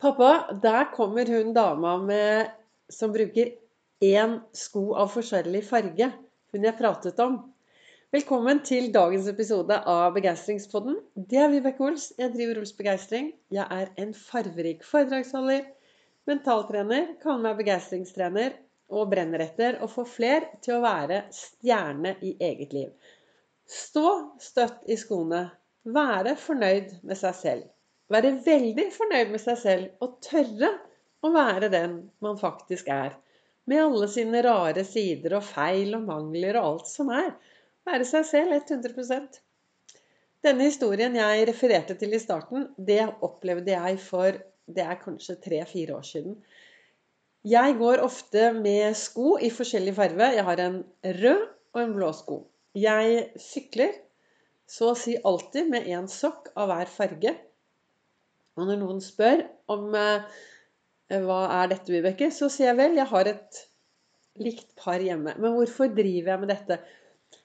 Pappa, der kommer hun dama med, som bruker én sko av forskjellig farge. Hun jeg pratet om. Velkommen til dagens episode av Begeistringspodden. Det er Vibeke Ols. Jeg driver Ols Begeistring. Jeg er en farverik foredragsholder, mentaltrener, kaller meg begeistringstrener og brenner etter å få fler til å være stjerne i eget liv. Stå støtt i skoene. Være fornøyd med seg selv være veldig fornøyd med seg selv og tørre å være den man faktisk er. Med alle sine rare sider og feil og mangler og alt som er. Være seg selv 100% Denne historien jeg refererte til i starten, det opplevde jeg for det er kanskje tre-fire år siden. Jeg går ofte med sko i forskjellig farge. Jeg har en rød og en blå sko. Jeg sykler så å si alltid med én sokk av hver farge. Og når noen spør om eh, hva er dette, Vibeke, så sier jeg vel jeg har et likt par hjemme. Men hvorfor driver jeg med dette?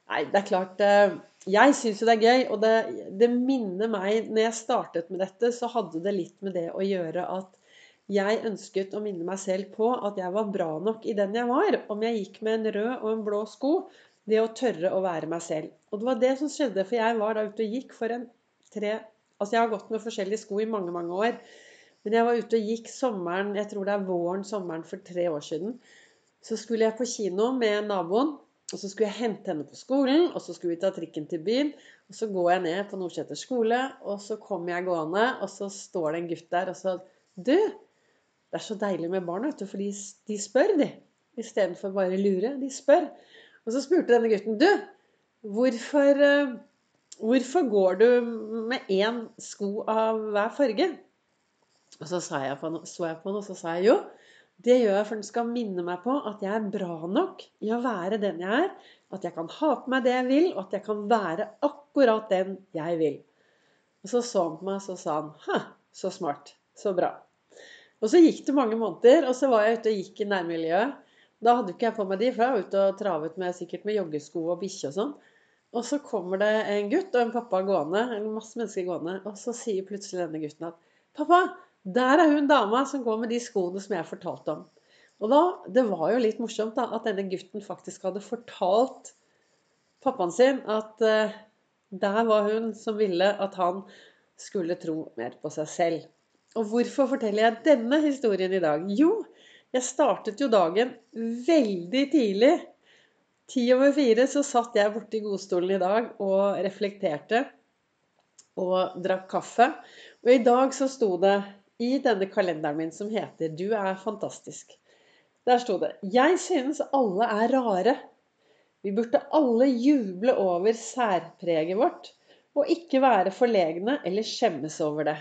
Nei, det er klart eh, Jeg syns jo det er gøy, og det, det, minner meg Når jeg startet med dette, så hadde det litt med det å gjøre at jeg ønsket å minne meg selv på at jeg var bra nok i den jeg var. Om jeg gikk med en rød og en blå sko. Det å tørre å være meg selv. Og det var det som skjedde, for jeg var da ute og gikk for en tre Altså, jeg har gått med forskjellige sko i mange, mange år. Men jeg var ute og gikk sommeren, jeg tror det er våren, sommeren for tre år siden. Så skulle jeg på kino med naboen. Og så skulle jeg hente henne på skolen, og så skulle vi ta trikken til byen. Og så går jeg ned på Nordseter skole, og så kommer jeg gående, og så står det en gutt der, og så Du! Det er så deilig med barn, vet du, for de, de spør, de. Istedenfor bare lure. De spør. Og så spurte denne gutten Du, hvorfor uh, Hvorfor går du med én sko av hver farge? Og så så jeg på noe, og så sa jeg jo, det gjør jeg for den skal minne meg på at jeg er bra nok i å være den jeg er. At jeg kan ha på meg det jeg vil, og at jeg kan være akkurat den jeg vil. Og så så han på meg, og så sa han Ha, så smart. Så bra. Og så gikk det mange måneder, og så var jeg ute og gikk i nærmiljøet. Da hadde ikke jeg på meg de, for jeg var ute og travet med, sikkert med joggesko og bikkje og sånn. Og så kommer det en gutt og en pappa gående, eller masse mennesker gående, og så sier plutselig denne gutten at 'Pappa, der er hun dama som går med de skoene som jeg fortalte om.' Og da, Det var jo litt morsomt da, at denne gutten faktisk hadde fortalt pappaen sin at uh, der var hun som ville at han skulle tro mer på seg selv. Og hvorfor forteller jeg denne historien i dag? Jo, jeg startet jo dagen veldig tidlig Ti over fire så satt jeg borte i godstolen i dag og reflekterte og drakk kaffe. Og i dag så sto det i denne kalenderen min som heter 'Du er fantastisk'. Der sto det 'Jeg synes alle er rare'. Vi burde alle juble over særpreget vårt, og ikke være forlegne eller skjemmes over det.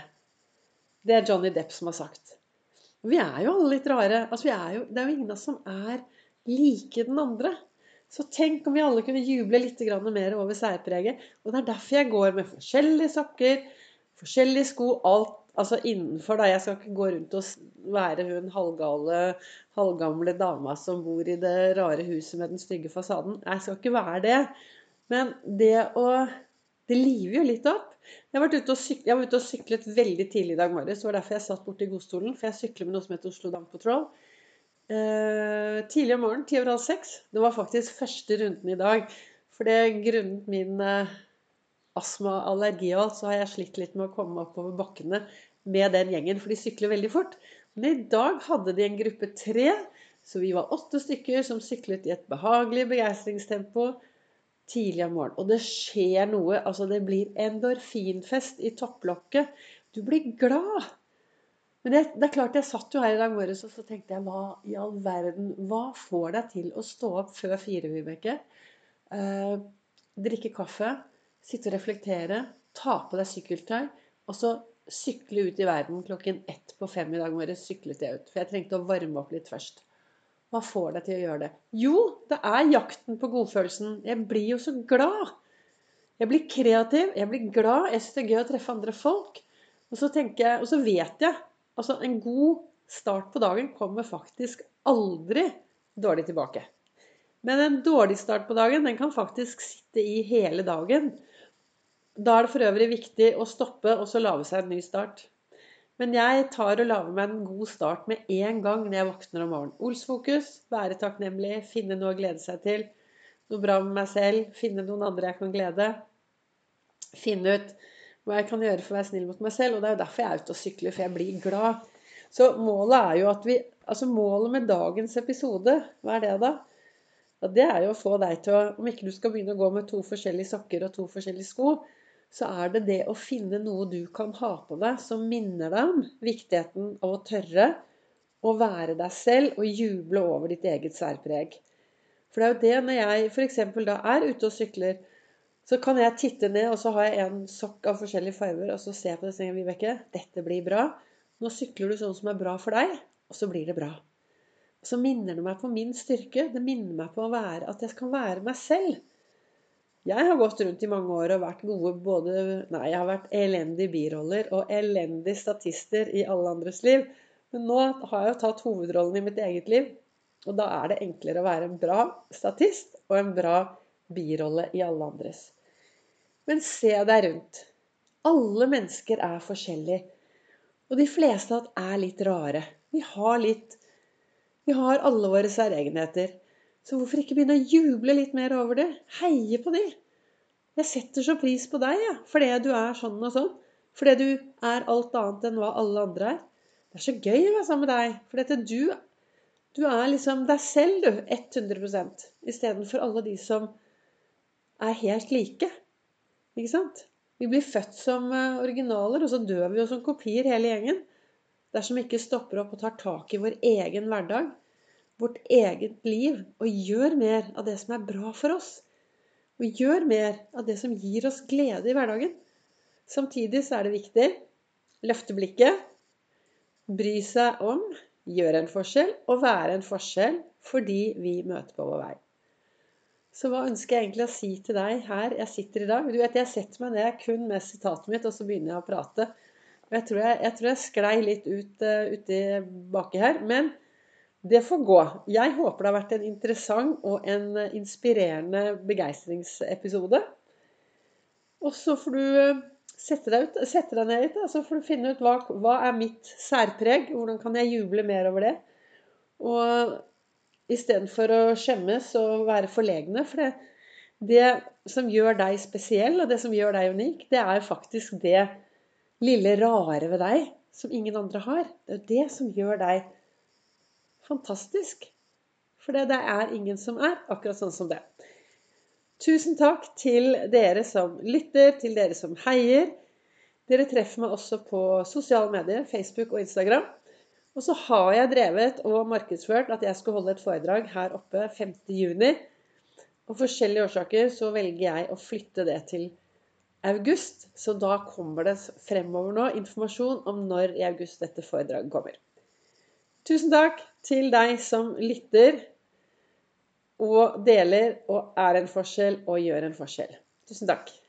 Det er Johnny Depp som har sagt. Vi er jo alle litt rare. Altså, er jo, det er jo ingen av oss som er like den andre. Så tenk om vi alle kunne juble litt mer over særpreget. Og det er derfor jeg går med forskjellige sokker, forskjellige sko, alt altså innenfor. da Jeg skal ikke gå rundt og være hun halvgale, halvgamle dama som bor i det rare huset med den stygge fasaden. Jeg skal ikke være det. Men det å Det liver jo litt opp. Jeg var ute og, syklet, jeg var ute og syklet veldig tidlig i dag morges. Det var derfor jeg satt borti godstolen. For jeg sykler med noe som heter Oslo Dam Patrol. Eh, tidlig om morgenen, ti over halv seks. Det var faktisk første runden i dag. For det grunnet min eh, astma og og alt, så har jeg slitt litt med å komme oppover bakkene med den gjengen, for de sykler veldig fort. Men i dag hadde de en gruppe tre, så vi var åtte stykker som syklet i et behagelig begeistringstempo tidlig om morgenen. Og det skjer noe. Altså, det blir endorfinfest i topplokket. Du blir glad. Men det, det, er klart, jeg satt jo her i dag morges og så tenkte jeg hva i all verden Hva får deg til å stå opp før fire, Vibeke? Eh, drikke kaffe, sitte og reflektere, ta på deg sykkeltøy, og så sykle ut i verden klokken ett på fem i dag morges. Syklet jeg ut. For jeg trengte å varme opp litt først. Hva får deg til å gjøre det? Jo, det er jakten på godfølelsen. Jeg blir jo så glad. Jeg blir kreativ, jeg blir glad. Jeg syns det er gøy å treffe andre folk. Og så, tenker jeg, og så vet jeg Altså, en god start på dagen kommer faktisk aldri dårlig tilbake. Men en dårlig start på dagen, den kan faktisk sitte i hele dagen. Da er det for øvrig viktig å stoppe og så lage seg en ny start. Men jeg tar og lager meg en god start med en gang når jeg våkner om morgenen. Olsfokus, være takknemlig, finne noe å glede seg til. Noe bra med meg selv, finne noen andre jeg kan glede. Finne ut hva jeg kan gjøre for å være snill mot meg selv. Og det er jo derfor jeg er ute og sykler, for jeg blir glad. Så målet er jo at vi Altså målet med dagens episode, hva er det da? Ja, det er jo å få deg til å Om ikke du skal begynne å gå med to forskjellige sokker og to forskjellige sko, så er det det å finne noe du kan ha på deg som minner deg om viktigheten av å tørre å være deg selv og juble over ditt eget særpreg. For det er jo det når jeg f.eks. da er ute og sykler, så kan jeg titte ned, og så har jeg en sokk av forskjellige farger, og så ser jeg på det og tenker Vibeke, dette blir bra. Nå sykler du sånn som er bra for deg, og så blir det bra. Og så minner det meg på min styrke. Det minner meg på være, at jeg kan være meg selv. Jeg har gått rundt i mange år og vært gode både Nei, jeg har vært elendige biroller og elendige statister i alle andres liv. Men nå har jeg jo tatt hovedrollen i mitt eget liv. Og da er det enklere å være en bra statist og en bra birolle i alle andres. Men se deg rundt. Alle mennesker er forskjellige. Og de fleste av oss er litt rare. Vi har litt Vi har alle våre særegenheter. Så hvorfor ikke begynne å juble litt mer over det? Heie på de. Jeg setter så pris på deg, ja, fordi du er sånn og sånn. Fordi du er alt annet enn hva alle andre er. Det er så gøy å være sammen med deg. For du, du er liksom deg selv, du. 100% Istedenfor alle de som er helt like. Ikke sant? Vi blir født som eh, originaler, og så dør vi jo som kopier hele gjengen. Dersom vi ikke stopper opp og tar tak i vår egen hverdag vårt eget liv og gjør mer av det som er bra for oss. Og gjør mer av det som gir oss glede i hverdagen. Samtidig så er det viktig løfte blikket, bry seg om, gjøre en forskjell og være en forskjell fordi vi møter på vår vei. Så hva ønsker jeg egentlig å si til deg her jeg sitter i dag? Du vet, Jeg setter meg ned kun med sitatet mitt, og så begynner jeg å prate. Og jeg tror jeg, jeg, tror jeg sklei litt ut uh, uti baki her. Men det får gå. Jeg håper det har vært en interessant og en inspirerende begeistringsepisode. Og så får du eh, sette deg, ut, sette deg ned litt, så får du finne ut hva, hva er mitt særpreg. Hvordan kan jeg juble mer over det? Og istedenfor å skjemmes og være forlegne. For det, det som gjør deg spesiell, og det som gjør deg unik, det er faktisk det lille rare ved deg som ingen andre har. Det er det som gjør deg fantastisk. For det, det er ingen som er akkurat sånn som det. Tusen takk til dere som lytter, til dere som heier. Dere treffer meg også på sosiale medier, Facebook og Instagram. Og så har jeg drevet og markedsført at jeg skal holde et foredrag her oppe 5.6. Av forskjellige årsaker så velger jeg å flytte det til august. Så da kommer det fremover nå informasjon om når i august dette foredraget kommer. Tusen takk til deg som lytter og deler og er en forskjell og gjør en forskjell. Tusen takk.